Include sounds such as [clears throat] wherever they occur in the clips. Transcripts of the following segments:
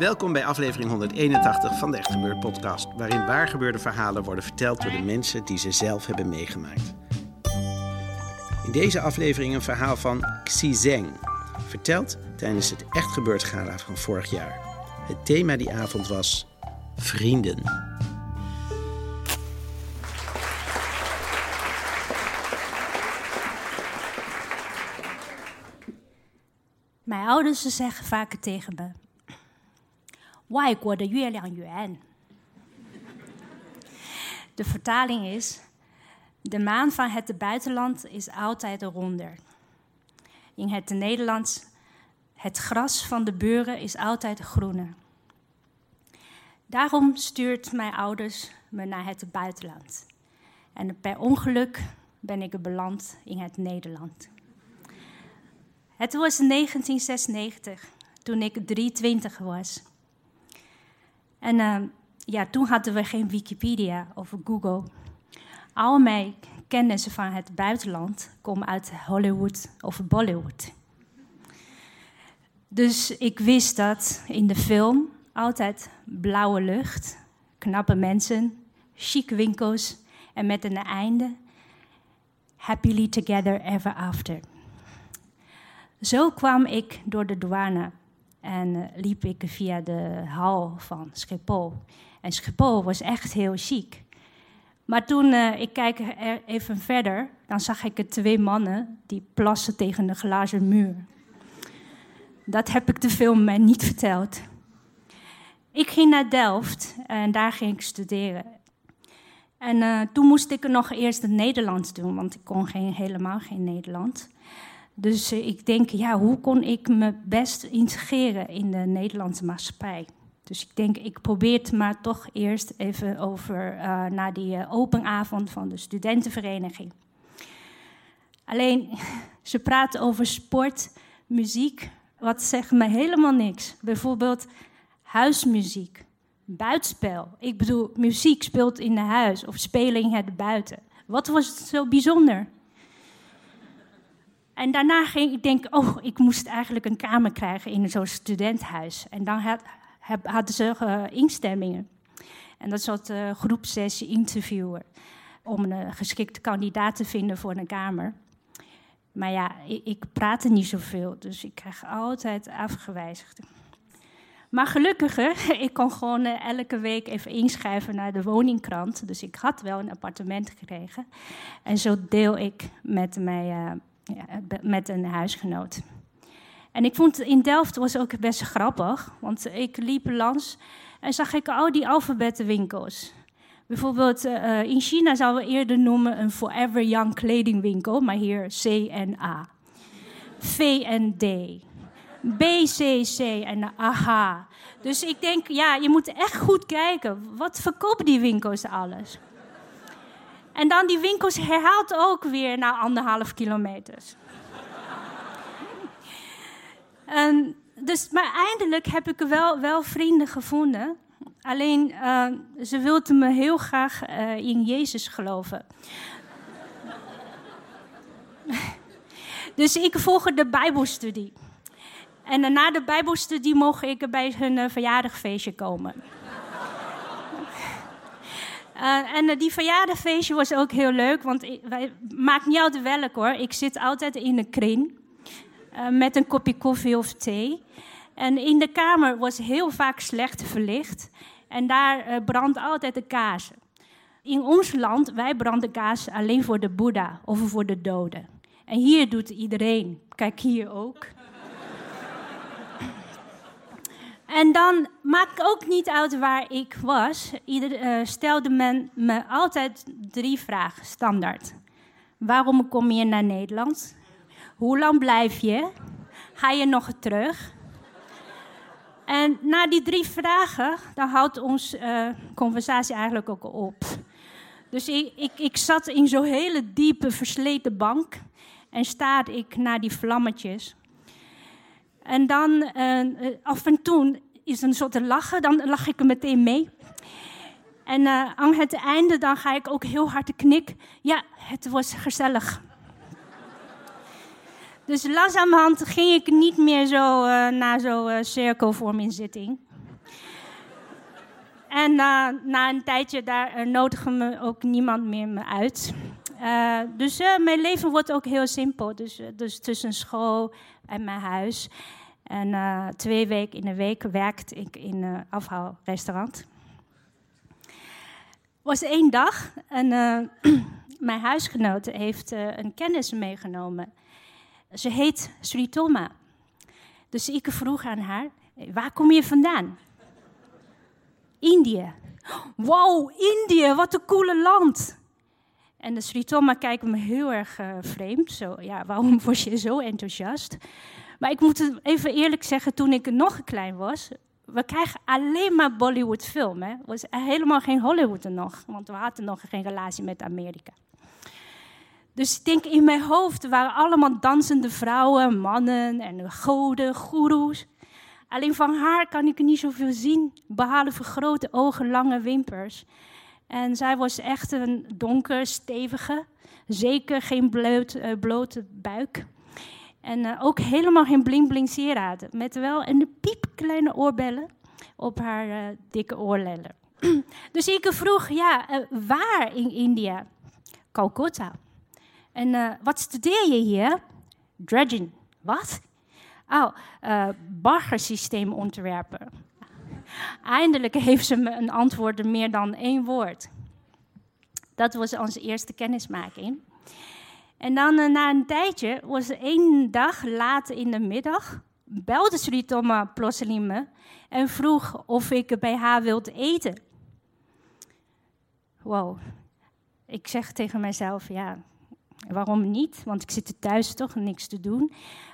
Welkom bij aflevering 181 van de Echt Gebeurd podcast, waarin waargebeurde verhalen worden verteld door de mensen die ze zelf hebben meegemaakt. In deze aflevering een verhaal van Xi Zeng, verteld tijdens het Echt Gebeurd gala van vorig jaar. Het thema die avond was vrienden. Mijn ouders ze zeggen vaker tegen me: 外国的月亮圆. De vertaling is: De maan van het buitenland is altijd ronder. In het Nederlands: Het gras van de beuren is altijd groener. Daarom stuurt mijn ouders me naar het buitenland. En per ongeluk ben ik beland in het Nederland. Het was 1996, toen ik 23 was. En eh, ja, toen hadden we geen Wikipedia of Google. Al mijn kennis van het buitenland komt uit Hollywood of Bollywood. Dus ik wist dat in de film altijd blauwe lucht, knappe mensen, chic winkels en met een einde happily together ever after. Zo kwam ik door de douane en eh, liep ik via de hal van Schiphol. En Schiphol was echt heel chic. Maar toen eh, ik kijk er even verder, dan zag ik twee mannen die plassen tegen de glazen muur. Dat heb ik de film mij niet verteld. Ik ging naar Delft en daar ging ik studeren. En eh, toen moest ik nog eerst het Nederlands doen, want ik kon geen, helemaal geen Nederlands. Dus eh, ik denk, ja, hoe kon ik me best integreren in de Nederlandse maatschappij? Dus ik denk, ik probeer het maar toch eerst even over uh, naar die uh, open avond van de studentenvereniging. Alleen, [laughs] ze praten over sport, muziek, wat zegt me helemaal niks. Bijvoorbeeld huismuziek, buitenspel. Ik bedoel, muziek speelt in de huis of spelen in het buiten. Wat was het zo bijzonder? En daarna ging ik denken, oh, ik moest eigenlijk een kamer krijgen in zo'n studenthuis. En dan had, hadden ze uh, instemmingen. En dat is wat uh, groepsessie interviewen. Om een uh, geschikte kandidaat te vinden voor een kamer. Maar ja, ik, ik praatte niet zoveel, dus ik krijg altijd afgewijzigd. Maar gelukkig, [laughs] ik kon gewoon elke week even inschrijven naar de woningkrant. Dus ik had wel een appartement gekregen. En zo deel ik met mijn met een huisgenoot. En ik vond in Delft was ook best grappig, want ik liep langs en zag ik al die alfabettenwinkels. Bijvoorbeeld uh, in China zouden we eerder noemen een Forever Young kledingwinkel, maar hier C en A. V en D. B, C, C en AH. Dus ik denk, ja, je moet echt goed kijken. Wat verkopen die winkels alles? En dan die winkels herhaalt ook weer na anderhalf kilometers. en dus, maar eindelijk heb ik wel, wel vrienden gevonden. Alleen, uh, ze wilden me heel graag uh, in Jezus geloven. [laughs] dus ik volgde de Bijbelstudie. En na de Bijbelstudie mocht ik bij hun uh, verjaardagfeestje komen. Uh, en uh, die verjaardagfeestje was ook heel leuk, want wij, maakt niet uit welk hoor. Ik zit altijd in een kring uh, met een kopje koffie of thee. En in de kamer was heel vaak slecht verlicht. En daar brandt altijd de kaarsen. In ons land, wij branden kaas alleen voor de Boeddha of voor de doden. En hier doet iedereen. Kijk hier ook. En dan maakt ook niet uit waar ik was. Ieder, uh, stelde men me altijd drie vragen, standaard. Waarom kom je naar Nederland? Hoe lang blijf je? Ga je nog terug? En na die drie vragen, dan houdt onze uh, conversatie eigenlijk ook op. Dus ik, ik, ik zat in zo'n hele diepe, versleten bank en staarde ik naar die vlammetjes. En dan, uh, af en toe, is een soort lachen, dan lach ik er meteen mee. En uh, aan het einde dan ga ik ook heel hard knikken. Ja, het was gezellig. Dus langzamerhand ging ik niet meer zo uh, naar zo'n uh, cirkelvorming zitting. En na een tijdje daar nodigde me ook niemand meer me uit. dus mijn leven wordt ook heel simpel. Dus, dus tussen school en mijn huis. En twee weken in de week werkte ik in een afhaalrestaurant was één dag en uh, [clears throat] mijn huisgenote heeft een kennis meegenomen. Ze heet Sritoma. Dus ik vroeg aan haar, waar kom je vandaan? Indië. Wow, Indië, wat een coole land. En de Sritoma kijkt me heel erg vreemd. Zo, ja, waarom was je zo enthousiast? Maar ik moet even eerlijk zeggen, toen ik nog klein was, we krijgen alleen maar Bollywood film. Hè? was helemaal geen Hollywood er nog, want we hadden nog geen relatie met Amerika. Dus ik denk in mijn hoofd waren allemaal dansende vrouwen, mannen en goden, goeroes. Alleen van haar kan ik niet zoveel zien, behalve grote ogen, lange wimpers. En zij was echt een donker, stevige, zeker geen uh, blote buik. En uh, ook helemaal geen bling-bling sieraden. Met wel een piepkleine oorbellen op haar uh, dikke oorlellen. [clears throat] dus ik vroeg, ja, uh, waar in India? Calcutta. En wat studeer je hier? Dredging. Wat? Oh, baggersysteem ontwerpen. Eindelijk heeft ze me een antwoord meer dan één woord. Dat was onze eerste kennismaking. En dan uh, na een tijdje, was één dag later in de middag, belde Sri Toma plotseling me en vroeg of ik bij haar wilde eten. Wow. Ik zeg tegen mezelf, ja, waarom niet? Want ik zit thuis toch, niks te doen.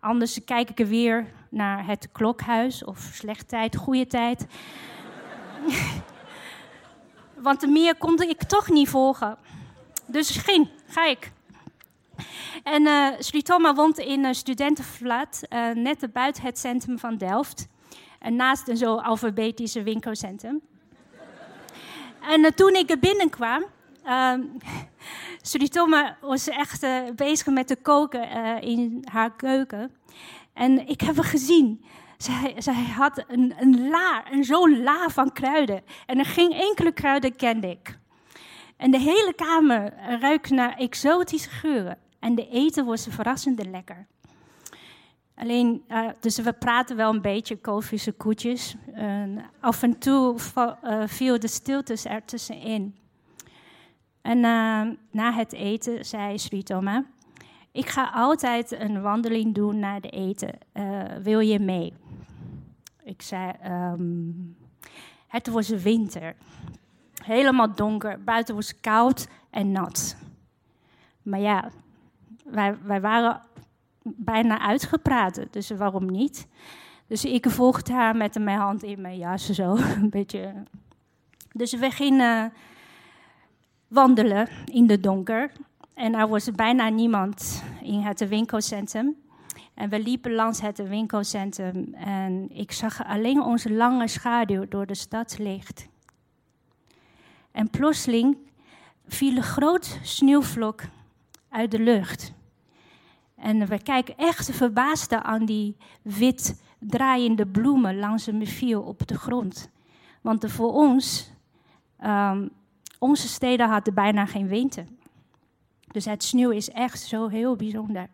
Anders kijk ik er weer naar het klokhuis of slecht tijd, goede tijd. [laughs] Want meer kon ik toch niet volgen. Dus ging, ga ik. [laughs] En uh, Sri Thoma woont in een studentenflat, uh, net buiten het centrum van Delft. En naast een zo alfabetische winkelcentrum. [laughs] en uh, toen ik er binnenkwam, [laughs] Sri Thoma was echt bezig met te koken in haar keuken. En ik heb haar gezien. Zij, zij had een, een la, een zo'n la van kruiden. En er geen enkele kruiden kende ik. En de hele kamer ruikt naar exotische geuren. En de eten was verrassend lekker. Alleen, uh, dus we praten wel een beetje kofische koetjes. Uh, af en toe uh, viel de stiltes ertussenin. En na het eten zei Sritoma... Ik ga altijd een wandeling doen naar de eten. wil je mee? Ik zei... Um, het was winter. Helemaal donker. Buiten was koud en nat. Maar ja, wij, wij waren bijna uitgepraat, dus waarom niet? Dus ik volgde haar met mijn hand in mijn jas, zo [laughs] een beetje. Dus we gingen wandelen in de donker. En er was bijna niemand in het winkelcentrum. En we liepen langs het winkelcentrum en ik zag alleen onze lange schaduw door de stadslicht. En plotseling viel een groot sneeuwvlok uit de lucht. En we kijken echt verbaasd aan die wit draaiende bloemen langs een viel op de grond. Want voor ons, um, onze steden hadden bijna geen winter. Dus het sneeuw is echt zo heel bijzonder.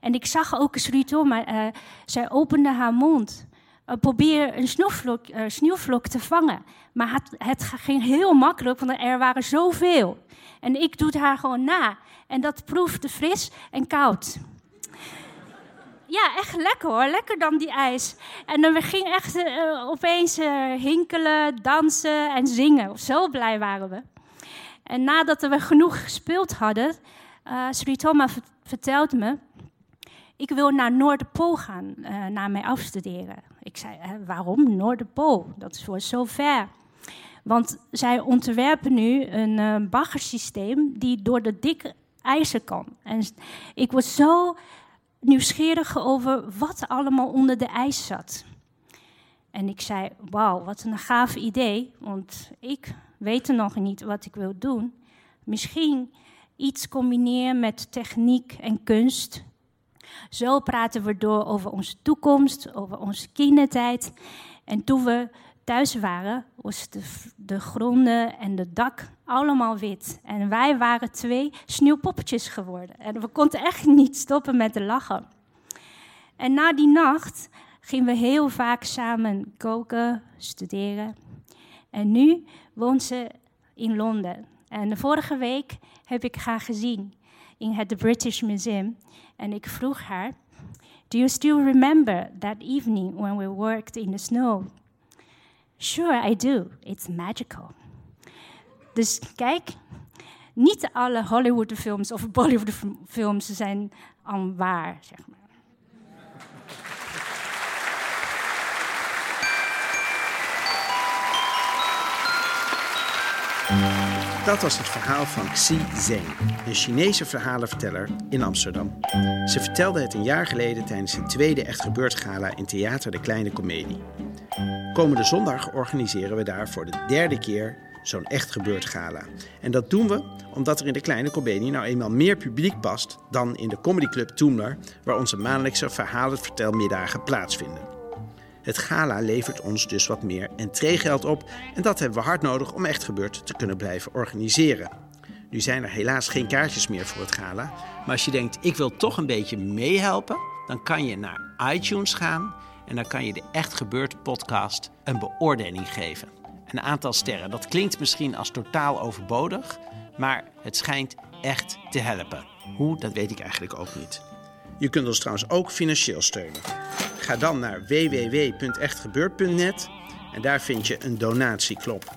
En ik zag ook Srito, maar uh, zij opende haar mond uh, probeer een sneeuwvlok, uh, sneeuwvlok te vangen. Maar het, het, ging heel makkelijk, want er waren zoveel. En ik doe haar gewoon na. En dat proefde fris en koud. Ja, echt lekker hoor. Lekker dan die ijs. En dan ging echt uh, opeens hinkelen, dansen en zingen. Zo blij waren we. En nadat we genoeg gespeeld hadden, uh, Sri Thoma vertelt me ik wil naar Noorderpool gaan, naar mij afstuderen. Ik zei, waarom Noorderpool? Dat is voor zo ver. Want zij ontwerpen nu een baggersysteem die door de dikke ijzer kan. En ik was zo nieuwsgierig over wat allemaal onder de ijs zat. En ik zei, wauw, wat een gaaf idee. Want ik weet nog niet wat ik wil doen. Misschien iets combineren met techniek en kunst zo praten we door over onze toekomst, over onze kindertijd. En toen we thuis waren, was de, de gronden en de dak allemaal wit. En wij waren twee sneeuwpoppetjes geworden. En we konden echt [laughs] niet stoppen met te lachen. En na die nacht gingen we heel vaak samen koken, studeren. En nu woont ze in Londen. En vorige week heb ik haar gezien in het British Museum. En ik vroeg haar, do you still remember that evening when we worked in the snow? Sure, I do. It's magical. Dus kijk, niet alle Hollywood-films of Bollywood-films zijn al waar, zeg maar. Dat was het verhaal van Xi Zeng, een Chinese verhalenverteller in Amsterdam. Ze vertelde het een jaar geleden tijdens het tweede Echt Gebeurd Gala in Theater de Kleine Comedie. Komende zondag organiseren we daar voor de derde keer zo'n Echt Gebeurd Gala. En dat doen we omdat er in de Kleine Comedie nou eenmaal meer publiek past dan in de comedyclub Toemler, waar onze maandelijkse verhalenvertelmiddagen plaatsvinden. Het gala levert ons dus wat meer entreegeld op en dat hebben we hard nodig om Echt Gebeurd te kunnen blijven organiseren. Nu zijn er helaas geen kaartjes meer voor het gala, maar als je denkt ik wil toch een beetje meehelpen, dan kan je naar iTunes gaan en dan kan je de Echt Gebeurd podcast een beoordeling geven. Een aantal sterren, dat klinkt misschien als totaal overbodig, maar het schijnt echt te helpen. Hoe, dat weet ik eigenlijk ook niet. Je kunt ons trouwens ook financieel steunen. Ga dan naar www.echtgebeurd.net en daar vind je een donatieklop.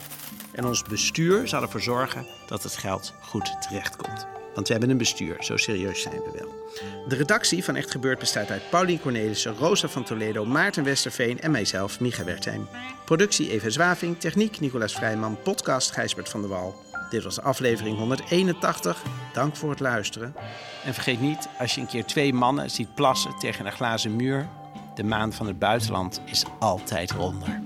En ons bestuur zal ervoor zorgen dat het geld goed terechtkomt. Want we hebben een bestuur, zo serieus zijn we wel. De redactie van Echt Gebeurd bestaat uit Paulien Cornelissen, Rosa van Toledo, Maarten Westerveen en mijzelf, Micha Wertheim. Productie Eva Zwaving, techniek Nicolas Vrijman, podcast Gijsbert van der Wal. Dit was aflevering 181. Dank voor het luisteren. En vergeet niet, als je een keer twee mannen ziet plassen tegen een glazen muur, de maan van het buitenland is altijd ronder.